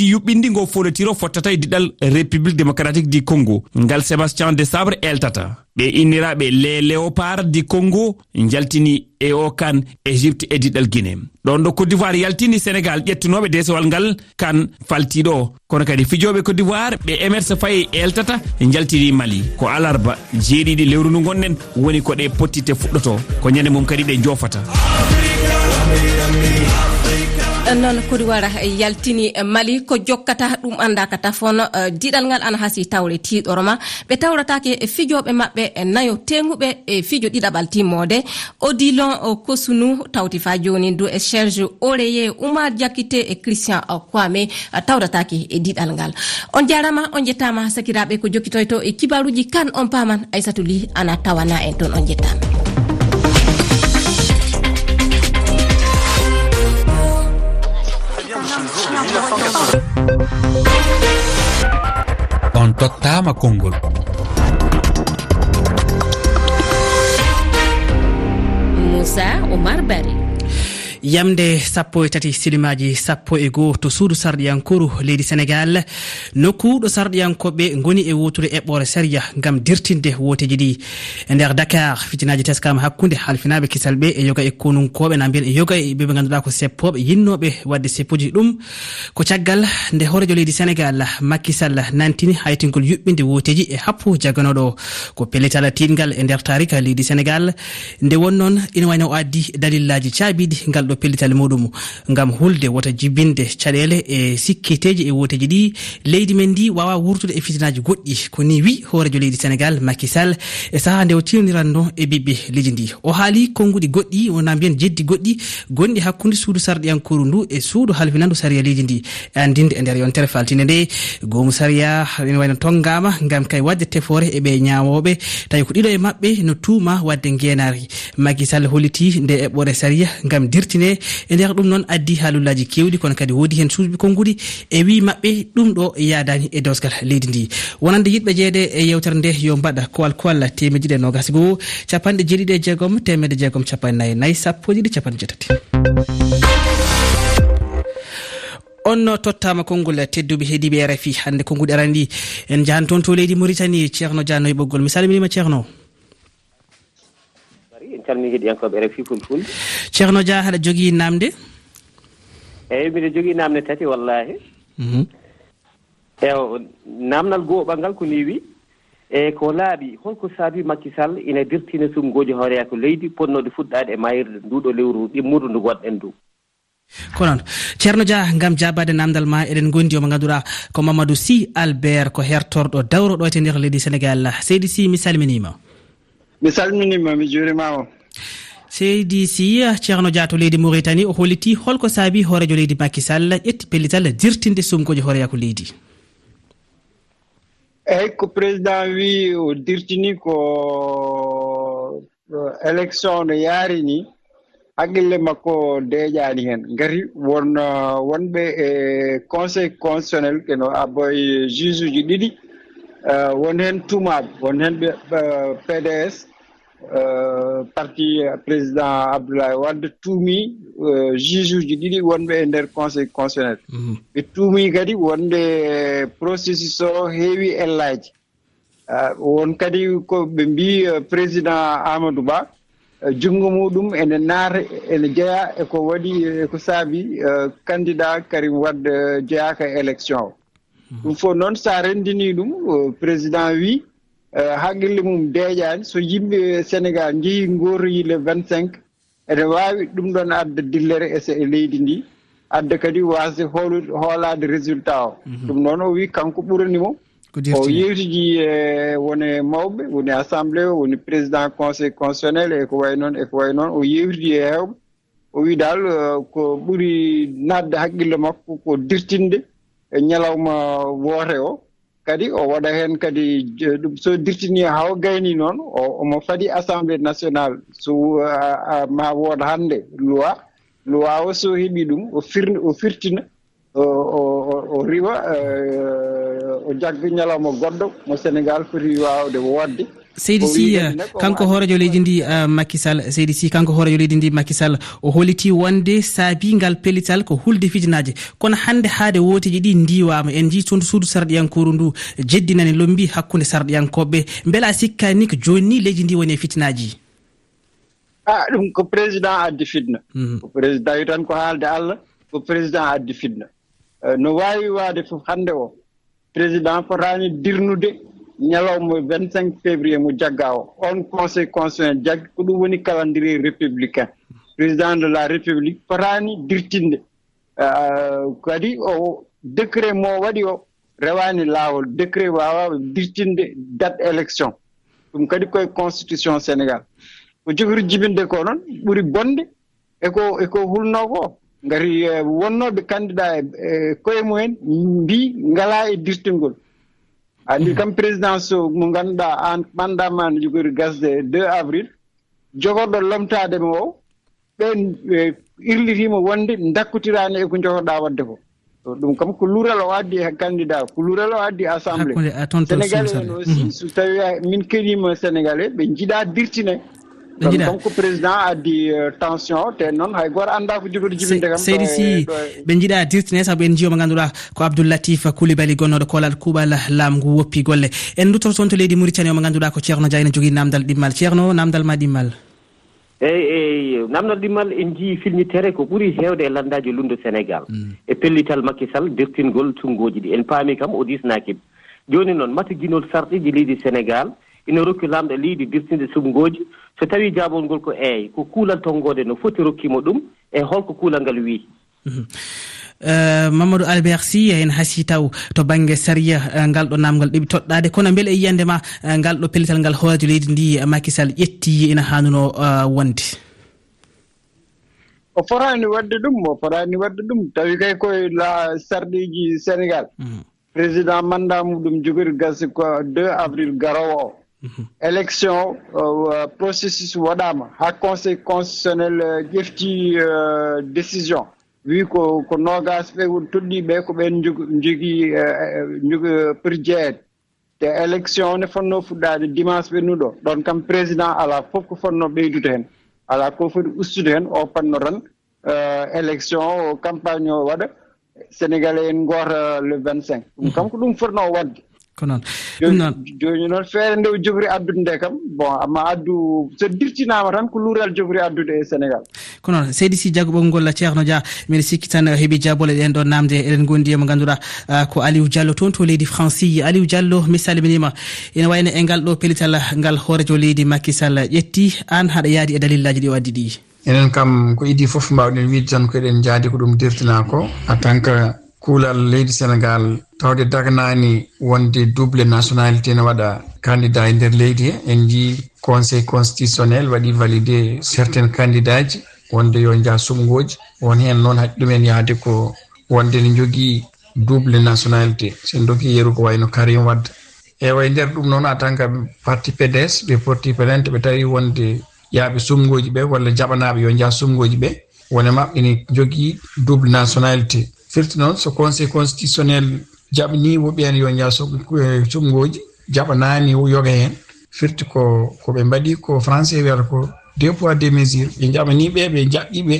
di yuɓɓindi ngo folotiro fottata e diɗal république démocratique du congo. Ngal sébastien de sabre eltata. Ɓe inniraɓe les léopard du congo jaltini e o kan égypte e diɗal guiné ɗon ɗo côte d'ivoire yaltini sénégal ƴettunoɓe desowal ngal kan faltiɗo. Kono kadi fijoɓe côte d'ivoire ɓe émerse fayi eltata jaltini mali. Ko alarba jeeɗiɗi lewru ndu gonɗen woni ko ɗe pottitte fuɗɗoto. Ko ñande mum kadi ɗe jofata Africa, Africa, Africa. noon kodi wara yaltini mali ko jokkata ɗum anda ka tafon euh, diɗal ngal ana hasi tawre tiɗoroma ɓe tawratake fijoɓe maɓɓe e nayo teguɓe e fijo ɗiɗaɓal timmode. Odilon euh, kosunu tawti fa joni du e serge oreye oumar diakite e christian euh, kwame tawratake e diɗal ngal. On jarama on jettama sakiraɓe ko jokkitoyto e kibaruji kan on paman aissatou ly ana tawana en toon on jettama. on tottama konngol. Moussa oumar bari yamde sappo e tati silimaji sappo e goho to suudu sarɗiyankoru leydi sénégal. Nokku ɗo sarɗiyankoɓe goni e wotude eɓɓore séria gam dirtinde woteji ɗi. E nder dakar fitinaji teskama hakkude halfinaɓe kisal ɓe e yoga e konunkoɓe na mbiyen e yoga e ɓeɓe ganduɗa ko seppoɓe yinnoɓe wadde seppuji ɗum. Ko caggal nde horejo leydi sénégal makkisall nantini haytingol yuɓɓinde woteji e happo jaganoɗo ko pellital tingal e nder tarika leydi sénégal. Nde wonnoon ina wayno o addi dalillaji caabiɗi ngal ɗo pellital muɗum gam hulde wota jibinde caɗele e sikkiteji e woteji ɗi. Leydi men ndi wawa wurtude e fitinaji goɗɗi. Ko ni wi hoorejo leydi sénégal makisal e saaha nde o tiwnirannno e ɓiɓɓe leydi ndi. O haali konnguɗi goɗɗi wona mbiyen jeddi goɗɗi gonɗi hakkude suudu sarɗiyankoru ndu e suudu halfinandu saria leydi ndi. E andinde e nder yontere faltinde nde gomu saria ene wayno tonngama gam kay wadde tefore eɓe ñawoɓe tawi ko ɗiɗo e mabɓe no tuuma wadde ngenari makisal holliti nde eɓɓore saria gam dirtini altine e nder ɗum noon addi haalullaji kewɗi kono kadi woodi hen suuɓi konnguɗi e wi maɓɓe ɗum ɗo yadani e dosgal leydi ndi. Wonande yiɗɓe jeede e yewtere nde yo mbaɗa kowal kowal temeɗe ɗiɗi e nogas goo capanɗe jeeɗiɗi e jeegom temedde jeegom capanɗe nayyi e nayyi sappo e ɗiɗi capanɗe jeetati. On tottama konngol tedduɓe heediɓe e rfi hannde konngol arani ɗi en jahan toon to leydi mauritanie ceerno dianno e ɓoggol. Mi salminima ceerno calmini heɗiyankoɓe e refi kon fulde ceerno dia haɗa jogui namde mhm. eyyi mbiɗa jogui namde tati wallahi ew namdal gooɓal ngal ko ni wi e ko laaɓi holko saabi makkisall ina dirtina sumgooji hooreya ko leydi potnode fuɗɗade e mayirde nduɗo lewru ɗimmudu ndu gonɗen ndu. Ko noon. Ceerno dia gam jabade namdal ma eɗen gondi omo ganduɗa ko mamadou sy albert ko hertorɗo dawroɗo te nder leydi sénégal. Seydi sy mi salminima mi salminima mi juurimama seydi si ceerno diato leydi mauritanie o holliti holko saabi hoorejo leydi makisall ƴetti pellital dirtinde sumgoji hooreyako leydi. Eyyi ko président wi o dirtini ko eh, élection no yaari ni haqqille makko deeƴaani heen ngati won eh, wonɓe e conseil constitutionnel keno aboye ah, juge uji ɗiɗi eh, won heen tumaaɓe won heen ɓe pds Euh, parti euh, président abdoulaye wadde tuumi euh, juge uji ɗiɗi wonɓe e nder conseil constitutionnel. Mhm. Ɓe tuumi kadi wonde processus o heewi ellaji won kadi ko ɓe mbi président amadou ba junngo muɗum ene naata ene jeya eko waɗi eko saabi candidat karim wadde jeyaka élection o. Mhm. Ɗum fof noon sa renndini ɗum président wi Eh, haqqille mum deeƴaani. So yimɓe sénégal njehii ngorroyi le 25 ene waawi ɗum ɗon adda dillere e, e leydi ndi. Adda kadi waasde hoolude hoolaade résultat o. Ɗum noon o wii kanko ɓuranimo o yewtiji e woni mawɓe woni assemblé o woni président conseil constitutionnel e ko way noon e ko way noon. O yewtidi e heewɓe. O wii daal e, ko ɓuri nadde haqqille makko ko dirtinde e ñalawma woote o. kadi o waɗa heen kadi ɗum so dirtini haw gayni noon omo fadi assemblé national so uh, ma wooda hannde loi loi o so heɓi ɗum o firn o firtina o riwa uh, o jagga ñalawma goɗɗo mo sénégal foti wawde woodde. seydi si eh, kanko hoorejo leydi ndi eh, makisal seydi si kanko hoorejo leydi ndi makisal o holiti wonde saabigal pellital ko hulde fijinaji kono hande haade woteji ɗi ndiwama en jii toon suudu sarɗiyankoru ndu jeddinani lombi hakkude sarɗiyankoɓe beela sikkani ko joni ni leydi ndi woni e fitinaji a ah, ɗum ko président addi fitna. Mhm. Ko président wi tan ko haalde allah ko président addi fitna. Eh, no wawi waade fof hande o président fotani dirnude ñalawma vingt cinq février mo jagga o on conseil constitutionnel jaggi ko ɗum woni calendrier républicain. Président de la république fotani dirtinde. Euh, kadi o décret mo waɗi o rewani laawol décret wawa dirtinde date élection. Ɗum kadi koye constitution sénégal. Ko jogori jibinde ko noon ɓuri bonde eko eko hulno ko gari eh, wonnoɓe candidat e eh, koye mumen mbi ngala e dirtingol. andi kam présidence mo ganduɗa an ɓanɗama no jogori gasde deux avril jogorɗo lomtademo o ɓen e, irlitima wonde dakkutirani eko jogoɗa wadde ko. Ɗum kam ko lural o addi e candidat ko lural o addi assemblée. Sénégalais en aussi so tawi min keɗima sénégalais ɓe jiiɗa dirtine ɗo jiɗa. Donc président addi euh, tension te noon hay goto anda ko jogoto jibinde kam seydi si e- e- ɓe jiiɗa dirtine saabu en jiyoma ganduɗa ko abdoulatif koulibaly gonnoɗo kolal kuuɓal laamgu woppi golle. En duttoto toon to leydi mauritanie o mo ganduɗa ko ceerno dia ene jogui namdal ɗimmal. Ceerno namdal ma ɗimmal? Eyyi eyyi namdal ɗimmal en jii filmitere ko ɓuuri hewde e landaji lundo sénégal. Mm. E pellital makkisal dirtingol tunngooji ɗi. En paami kam o disnaakim joni noon mata ginol sarɗiiji leydi sénégal ina rokki lamɗo leydi dirtinde sumgoji so tawi jaabol ngol ko eeyi ko kuulal tonngode no foti rokkimo ɗum e holko kuulal ngal wii. Mhm. Euh, Mamadou albert sy en hasi taw to banggue saria euh, ngal ɗo namgal ɗeɓi toɗɗade kono beele e yiyande ma euh, ngal ɗo pellital ngal hoorade leydi ndi makisal ƴetti ina hannuno wonde. O fotani wadde ɗum o fotani wadde ɗum. Tawi kay koye la sarɗiji sénégal. Mhm. Président mandat muɗum jogori gasi ko 2 avril garowo o. Mhm. élection euh, euh, processus waɗama ha conseil constitutionnel euh, ƴefti décision. Wi ko ko nogas ɓe won toɗɗiɓe ko ɓen jogui jogi pour jeeyede te élection ne fonno fuɗɗade dimanche ɓennuɗo ɗon kam président ala foof ko fonno ɓeydude hen ala ko foti ustude hen o panno tan élection o campagne o waɗa. Sénégalais en goota le vingt cinq ɗum kam ko ɗum fotno wadde. ko noon? Ɗum noon joni noon feere nde jogori addude nde kam bon amma addu so dirtinama tan ko luural jogori addude e sénégal. Ko noon seydi si jaggoɓol ngol ceerno dia mbiɗa sikki tan heeɓi jabole ɗen ɗon namde eɗen gondi emo ganduɗa ko aliou diallo toon to leydi franci aliou diallo mi salminima ene wayno e ngal ɗo pelital ngal hoorejo leydi makisall ƴetti an haɗa yaadi e dalillaji ɗi o addi ɗi. Enen kam ko idi foof mbawɗen wiide tan ko eɗen jaadi ko ɗum dirtina ko en tant que kuulal leydi sénégal tawde daganani wonde double nationalité ne waɗa candidat e nder leydi he. En jii conseil constitutionnel waɗi validé certaine candidat ji wonde yo jaa sumgoji won hen noon haɗi ɗumen yahde ko wonde ne jogii double nationalité. Sen doki yeru ko wayno karim wadda ewa e nder ɗum noon a tan ka parti pds ɓe porti plainte ɓe tawi wonde yaaɓe sumgoji ɓe walla jaɓanaɓe yo jaa sumgoji ɓe wone maɓɓe ne jogii double nationalité. firti noon so conseil constitutionnel jaɓni woɓɓeen yo jaaso eh, cumngooji jaɓanaani yoga heen. Firti ko ko ɓe mbaɗi ko français wiyata ko deux poids deux mesure ɓe jaɓanii ɓe ɓe jaɓɓi ɓe.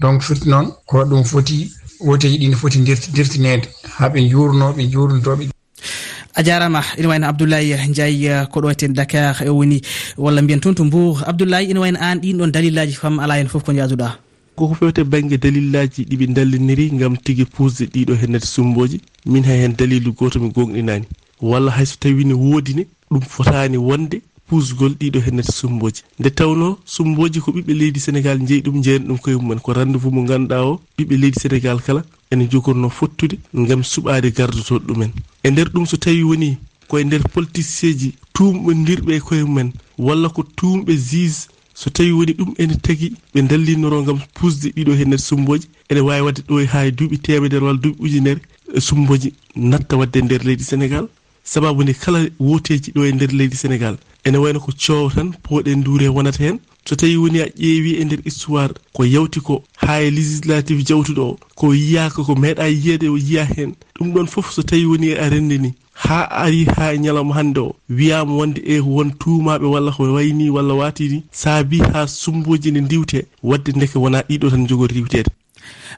Donc firti noon ko ɗum foti woteji ɗi no foti dirtineede haa ɓe juurnoo ɓe juurnotooɓe a jarama ina wayno abdoulaye ndiaye eh, ko ɗo eten dakar e woni walla mbiyen toon to mbour. Abdoulaye ina wayno an ɗin ɗon dalillaji fam ala hen foof ko jaaduɗa koko fewte banggue dalillaji ɗiɓe dalliniri gam tigui pusde ɗiɗo hennete sumboji. Min hay hen dalilu goto mi gonɗinani. Walla hayso tawi ne woodine ɗum fotani wonde pusgol ɗiɗo hennete sumboji. Nde tawno sumboji ko ɓiɓɓe leydi sénégal jeeyi ɗum jeeyana ɗum koye mumen ko rendez vous mo ganduɗa o ɓiɓɓe leydi sénégal kala ene jogorno fottude gam suɓade gardotoɗo ɗumen. E nder ɗum so tawi woni koye nder politicien ji tumɓodirɓe koye mumen walla ko tumɓe juge so tawi woni ɗum ene tagui ɓe dallinoro gam pusde ɗiɗo henner sumboji ene wawi wadde ɗo ha duuɓi temedere walla duuɓi ujunere sumboji natta wadde e nder leydi sénégal. Sababu nde kala woteji ɗo e nder leydi sénégal ene wayno ko coow tan pooɗen duure wonata hen. So tawi woni a ƴeewi e nder histoire ko yawti ko ha e législatif jawtuɗo o ko yiyaka ko meeɗa yiyede o yiya hen. Ɗum ɗon foof so tawi woni a renndi ni. ha ari ha e ñalawma hannde o wiyama wonde e won tuumaaɓe walla ko wayni walla watini saabi ha sumboji ne ndiwtee wadde ndeke wona ɗiɗo tan jogori riwtede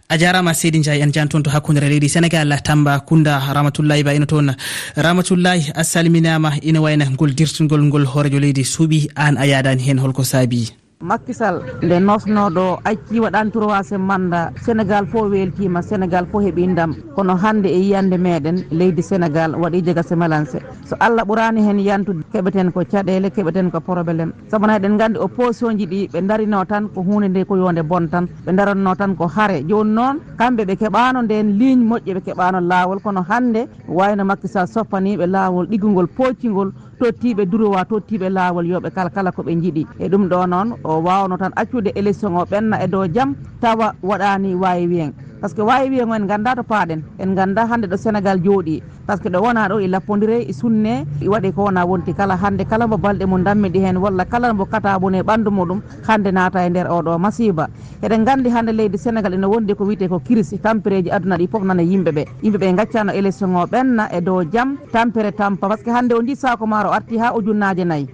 a jarama seydi ndiaye en jan toon to hakkudere leydi sénégal tamba kunda ramatullayi ba ina toon. Ramatullayi a salminama ina wayna ngol dirtugol ngol hoorejo leydi suuɓi an a yadani hen holko saabi makkisal nde nosnoɗo acci waɗani trowasé manda sénégal fo weltima sénégal fo heeɓi ndam. Kono hande e yiyande meɗen leydi sénégal waɗi jaga sémélance so allah ɓurani hen yantude keɓeten ko caɗele keɓeten ko probléme. Sabuna eɗen gandi o position ji ɗi ɓe darino tan ko hunde nde ko yonde bon tan ɓe daranno tan ko haare joni noon kamɓe ɓe keɓano nden ligne moƴƴe ɓe keɓano lawol kono hande wayno makkisal soppaniɓe lawol ɗiggugol poccigol tottiɓe durowa tottiɓe lawol yoɓe kala kala koɓe jiiɗi e ɗum ɗo noon o wawno tan accude élection o ɓenna e dow jaam tawa waɗani wawi wiyen par ce que wawi e wiye en ganda to paaɗen en ganda hande ɗo sénégal jooɗi. Par ce que ɗo wona ɗo e lappodire e sunne e waɗe ko wona wonti kala hande kala mo balɗe mum dammiɗi hen walla kala mo katabone ɓandu muɗum hande naata e nder oɗo masiba eɗen gandi hande leydi sénégal ene wondi ko wiite ko crise tampereji aduna ɗi foof nana yimɓeɓe yimɓeɓe gaccano élection o ɓenna e dow jaam tampere tampa. Par ce que hande o ndi sako maro arti ha ujunnaje nayyi.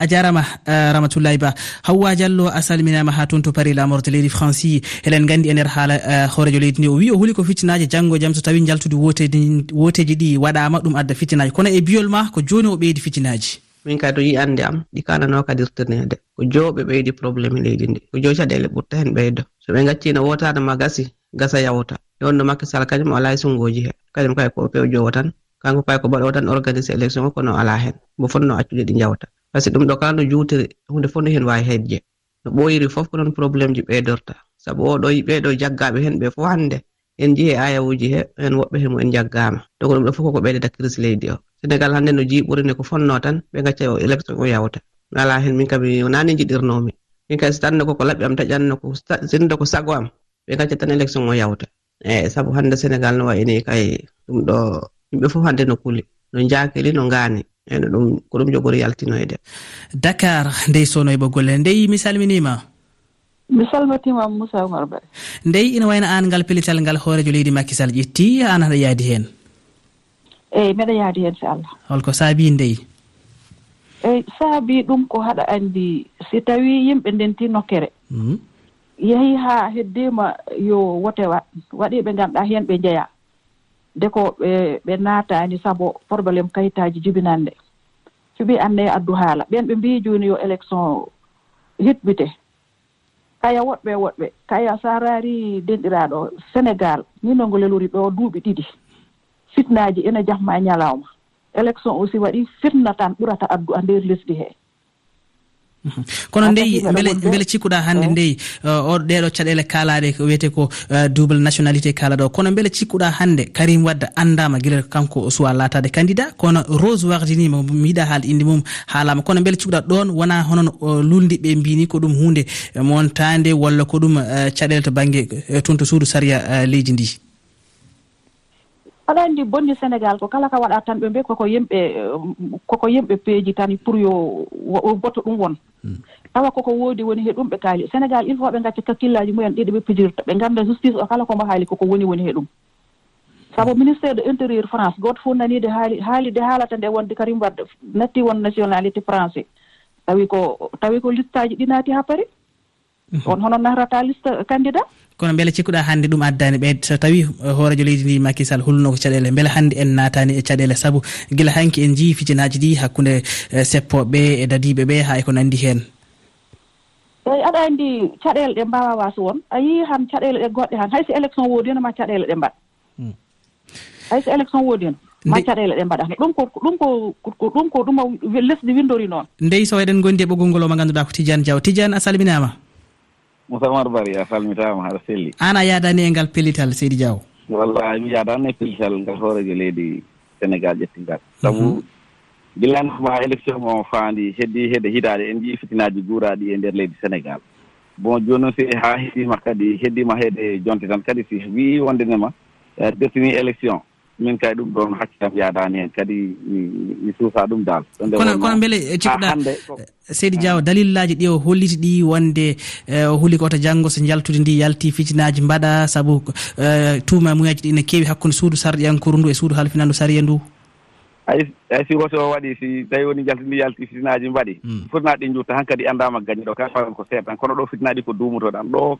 a jarama ramatullahi ba. Hawwa diallo a salminama ha toon to paari lamorde leydi franci eɗen gandi e nder haala hoorejo leydi ndi. O wi o huuli ko fitinaji janggo jaam so tawi jaltude woteji ɗi waɗama ɗum adda fitinaji kono e biyol ma ko joni o ɓeydi fitinaji? Min kadi to yi ande am ɗi kanano kadirtenede ko joɓe ɓeydi probléme e leydi ndi. Ko joyi caɗele e ɓurta hen ɓeydo. So ɓe gaccino wotade ma gasi gasa yawta. E Yonno makky sall kañum ala e sungoji he. Kañum kay ko pew jowo tan kanko kay ko baɗo tan organisé élection o kono ala hen. Mo fonno accude ɗi jawta par pasque ɗum ɗo kala no juutiri hunde fof no hen wawi hejje no ɓoyiri fof ko noon probléme ji ɓeydorta. Saabu oɗo ɓeɗo jaggaɓe hen ɓe fof hande en jeehi e ayawuji he en woɓɓe hemo en jaggama donc ɗum ɗo fof koko ɓeydata crise leydi o. Sénégal hande no jiɓurine ko fonno tan ɓe gacca o élection o yawta. Mi ala hen min kam nani jiɗirnomi min kadi so tanno koko laɓɓi am taƴanno ko sinno ko sago am ɓe gacca tan élection o yawta. Eyyi saabu hande sénégal no wayini kay ɗum ɗo yimɓe fof hande no kuuli no jakili no ngani ene ɗum ko ɗum jogori yaltinoyde. Dakar ndey sonoyɓe golle ndey mi salminima. Mi salmitima moussa oumar ba ndey ina wayno an ngal pellital ngal hoorejo leydi makkisal ƴetti. An haɗa yaadi hen eyyi mbeɗa yaadi hen so allah. Holko saabi ndey. Eyyi saabi ɗum ko haɗa andi si tawi yimɓe ndenti nokkere. Hmm. Yeehi ha heddima yo wote waɗ waɗi ɓe ganduɗa hen ɓe jeeya deko ɓe ɓe naatani sabo probléme kayitaji jibinande fiɓi anne addu haala. Ɓen ɓe mbi joni yo élection hiɓɓite kaya woɗɓe woɗɓe. Kaya sa raari denɗiraɗo sénégal nino ngo lelori ɗo duuɓi ɗiɗi. Fitnaji ene jahma e ñalawma élection aussi waɗi fitna tan ɓurata addu a nder lesdi he. Mhm. kono ndeyi beele beele cikkuɗa hannde ndeyi uh, o ɗeɗo caɗele kalaɗe ko wiyete ko uh, double nationalité kalaɗo o kono beele cikkuɗa hannde karim wadda andama guila kanko suwa latade candidat. Kono rose wardinima mi yiiɗa haal inde mum haalama kono beele cikkuɗa ɗon wona honon uh, luldiɓe mbini ko ɗum hunde montade walla ko ɗum caɗele to banggue toon to suudu saria leydi ndi. aɗa anndi bonni sénégal ko kala ka waɗa tan ɓe mbi koko yimɓe koko yimɓe peeji tan pour yo boto ɗum won. Hmm. Tawa koko woodi woni he ɗum ɓe kaali. Sénégal il faut ɓe gacca kakkillaji mumen ɗiɗi ɓe pijirta. Ɓe ngannda justice o kala komo haali koko woni woni he ɗum. Sabu ministére de intérieur france gooto fof naniide haali haalide haalata nde wonde karim warde natti won nationalité français. Tawi ko tawi ko listaji ɗi naati haa pari on hono nahrata liste candidat kono beele cikkuɗa hannde ɗum addani ɓe. So tawi hoorejo leydi ndi makisal holnoko caɗele. Beele hannde en natani e caɗele saabu guila hanki en jii fijinaji ɗi hakkude eh, seppoɓe e dadiɓe ɓe ha eko nandi hen eyi aɗa anndi caɗele ɗe mbawa waso won. A yii han caɗele ɗe goɗɗe han. Hayso élection woodi heno ma caɗele ɗe mbaɗa hmm. hayso élection woodi heno ma caɗele ɗe mbaɗa? Ɗum ko ɗum ko ɗum ko ɗum lesdi windori noon. Ndeyi so eɗen gondi e ɓoggol ngol o mo ganduɗa ko tidiane diaw. Tidiane a salminama moussa mousamar bari a salmitama haɗa selli. An a yadani e ngal pellital seydi diaw. Wallahi mi yadani e pellital ngal hoorejo leydi sénégal ƴettingal. Saabu mhm. gillanma élection mo faandi heddi heede hitaade en jii fitinaji guuraɗi e nder leydi sénégal. Bon joni noon si ha heddima kadi heddima heede jonte tan kadi si wi wondenema eh, dertini élection. min kay ɗum ɗon hakkillam yaadani hen kadi mi suusa ɗum dal. Kono kono beele eh, cikkuɗa eh, seydi diaw dalillaji ɗi o holliti ɗi wonde eh, o huuli koto janggo so jaltude ndi yalti fitinaji mbaɗa saabu tuuma muyaji ɗi ne keewi hakkude suudu sarɗiyankoru ndu e suudu halfinandu sariya ndu? Ay si woto o waɗi si tawi woni jaltindi yalti fitinaji mbaɗi hmm. fotnaɗi jutta han kadi andama gañi ɗo ka paran ko seeɗa tan kono ɗo fitinaɗi ko duumotoɗan ɗo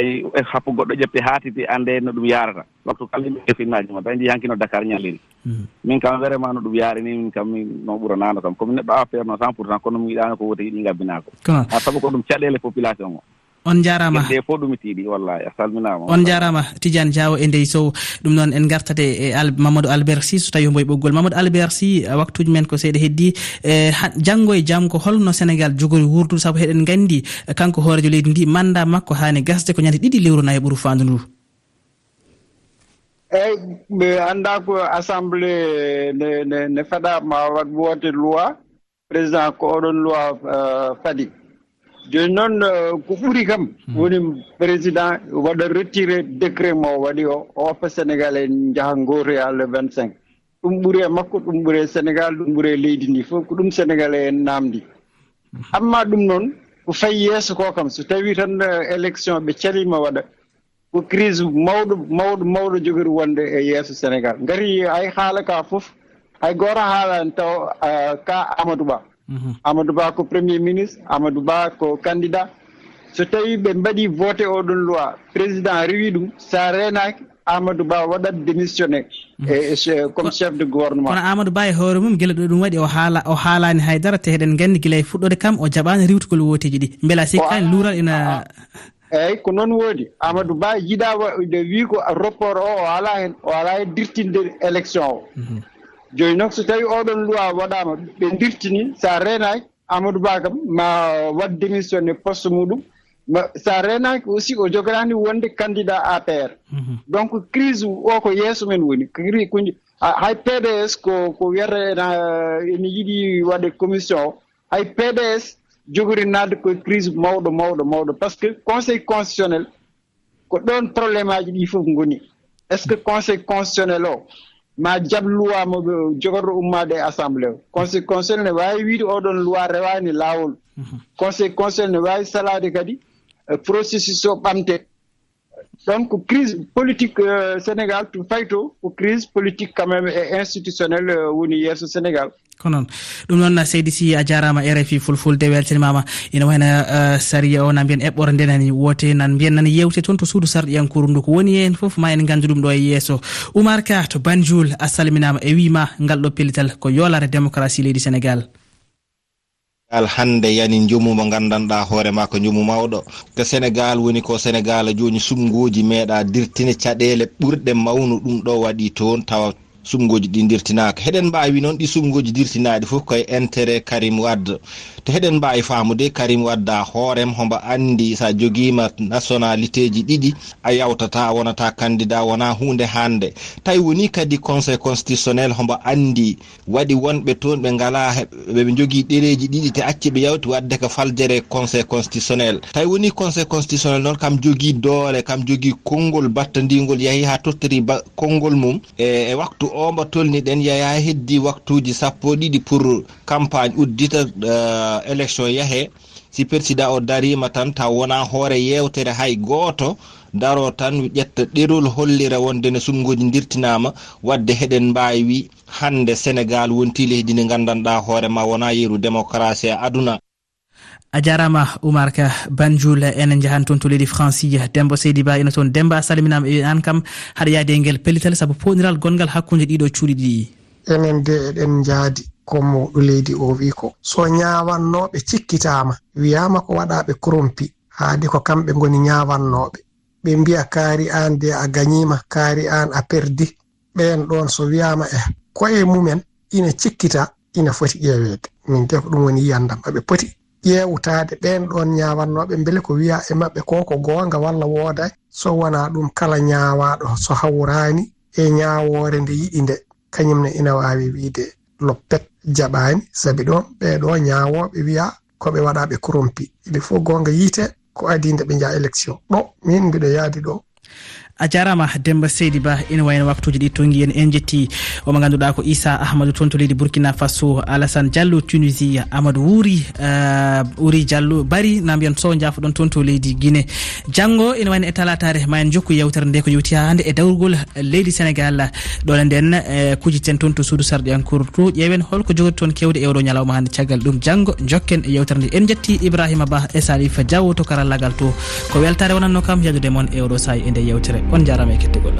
eyi e hakku goɗɗo ƴepte haatiti ande no ɗum yarata. Waktu kala yimɓe finnaji ma tawi jiyankino dakar ñalliri. Hmm. Min kam vraiment no ɗum yarini min kam min noon ɓuranano kam. Komi neɗɗo affaire no cent pour cent kono mi yiɗano ko woti yiɗi gabbinako ha saabu ko ɗum caɗele population o. on jarama. De fof ɗum tiiɗi wallahi a salminama. On jarama tidiane diawo e ndey sow. Ɗum noon en gartate e mamadou albert sy so tawi homboye ɓoggol. Mamadou albert sy waktuji men ko seeɗa heddi e, janggo e jaam ko holno sénégal jogori wurdude saabu heɗen gandi kanko hoorejo leydi ndi manda makko hani gasde ko ñande ɗiɗi lewru nayi e ɓuuru fandu ndu. Eyyi ɓe anda ko assemblé ne ne faɗa ma wat wote loi président ko oɗon loi euh, fadi. joni noon eh, ko ɓuuri kam hmm. woni président waɗa retiré décret mo waɗi o o sénégal en jaaha gotoya e le vingt cinq ɗum ɓuuri e makko ɗum ɓuuri e sénégal ɗum ɓuuri e leydi ndi fof ko ɗum sénégal en namdi amma ɗum noon ko fayi yeeso ko kam so tawi tan eh, élection ɓe calima waɗa ko crise mawɗo mawɗo mawɗo jogori wonde e yeeso sénégal. Gari hay haala ka fof hay goto haalani taw eh, ka amadou ba. Mhm. amadou ba ko premier ministre amadou ba ko candidat. So tawi ɓe mbaɗi voté oɗon loi président rewi ɗum sa renaki amadou ba waɗat démissionné mhm. e, e comme chef de gouvernement. kono amadou ba e hoore mum guila ɗo ɗum waɗi o haala o haalani haydara te heɗen gandi guila e fuɗɗode kam o jaɓani riwtugol wotiji ɗi. Beela sikkani luural ina eyyi ko noon woodi. Amadou ba yiɗa wi ko rapport o o ala hen o ala hen dirtinde élection o. Mhm. joni noon so tawi oɗon luwa waɗama ɓe dirtini sa renaki amadou ba kam ma wat démissionné poste muɗum. Sa renaki aussi o jogorani wonde candidat apr mhm. donc crise o ko yeeso men woni. Hay pds ko ko wiyata ena ene yiiɗi waɗe commission o hay pds jogori nadde koye crise mawɗo mawɗo mawɗo. Par ce que conseil constitutionnel ko ɗon probléme aji ɗi fof goni est ce que conseil constitutionnel o ma jab loi mo jogorɗo ummade e assemblé o. Conseil conseil ne wawi wiide oɗon loi rewani lawol. Mhm. Conseil conseil ne wawi salade kadi e processus o ɓamte donc crise politique euh, sénégal to fayto ko crise politique quand même e institutionnel euh, woni yeeso sénégal. Ko noon. Ɗum noon seydi si a jarama rfi fulfulde weltanimama ina wayna euh, saria o na mbiyen eɓɓore nde nani wote nan mbiyen nani yewte toon to suudu sarɗiyankoru ndu ko woni hen foof ma en gandu ɗum ɗo e yesso oumar ka to banjoul a salminama e wima ngal ɗo pellital ko yolare démocratie leydi sénégal. sénégal hannde yani jomu mo gandanɗa hoorema ko jomu mawɗo. Ko sénégal woni ko sénégal joni sumgoji meeɗa dirtine caɗele ɓurɗe mawnu ɗum ɗo waɗi toon tawa sumgoji ɗi dirtinaka heɗen mbawi noon ɗi sumgoji dirtinaɗi foof koye intérêt karim wadda to heɗen mbawi famude karim wadda hoorem homba andi sa joguima nationalité ji ɗiɗi a yawtata wonata candidat wona hunde hande. Tawi woni kadi conseil constitutionnel homba andi waɗi wonɓe toon ɓe ngala ɓeɓe jogui ɗereji ɗiɗi te acci ɓe yawti wadde ko faldere conseil constitutionnel. Tawi woni conseil constitutionnel noon kam jogui doole kam jogui konngol battodigol yaahi ha tottori konngol mum e, e waktu o mbo tolniɗen yaya heddi waktuji sappo ɗiɗi pour campagne uddita uh, élection yeehe si président o darima tan taw wona hoore yewtere hay goto. Daro tan ƴetta ɗerol hollira wonde ne sumgoji dirtinama. Wadde heɗen mbawi hande sénégal wonti leydi ndi gandanɗa hoorema wona yeeru démocratie aduna. a jarama oumar ka banjul enen jahan toon to leydi franci dembo seydi ba ina toon demba salminama e an kam haɗa yaade e nguel pellital saabu poniral gongal hakkude ɗiɗo cuuɗi ɗiɗi enen de eɗen jaadi ko mawɗo leydi o wi ko. So ñawannoɓe cikkitama wiyama ko waɗaɓe corompi haade ko kamɓe goni ñawannoɓe ɓe mbiya kaari an de a gañima kaari an a perdi. Ɓen ɗon so wiyama e koye mumen ina cikkita ina foti ƴewede min de ko ɗum woni yiyandam. Aɓe poti ƴeewtaade ɓeen ɗon ñaawannoɓe mbele ko wiya e maɓɓe ko ko goonga walla wooda so wona ɗum kala ñaawaaɗo. So hawraani e ñaawoore nde yiɗi nde. Kañumne ina waawi wiide loppet jaɓaani. Sabi ɗon ɓeeɗo ñaawooɓe wiya ko ɓe waɗa ɓe korompi ili fof goonga yiite ko adi nde ɓe njaha élection. Ɗo min mbiɗo yaadi ɗo. a jarama demba seydi ba ina wayno waktuji ɗi tongi en en jetti. Omo ganduɗa ko issa ahmadou toon to leydi burkina faso alassane diallo tunisie amadou wuuri euh, wuuri diallo bari na mbiyan sow jaafo ɗon toon to leydi guiné janggo ina wayno e talatare ma en jokku yewtere nde ko yewti ha hande e dawrugol leydi sénégal. Ɗole nden euh, kujiten toon to suudu sarɗiyankour to ƴeewen holko jogori toon kewde e oɗo ñalawma hande caggal ɗum. Janggo jokken e yewtere nde. En jetti ibrahima ba e salifa diawo to karallagal to. Ko weltare wonanno kam yajude moon e oɗo saahi e nde yewtere. on jarama e kettogol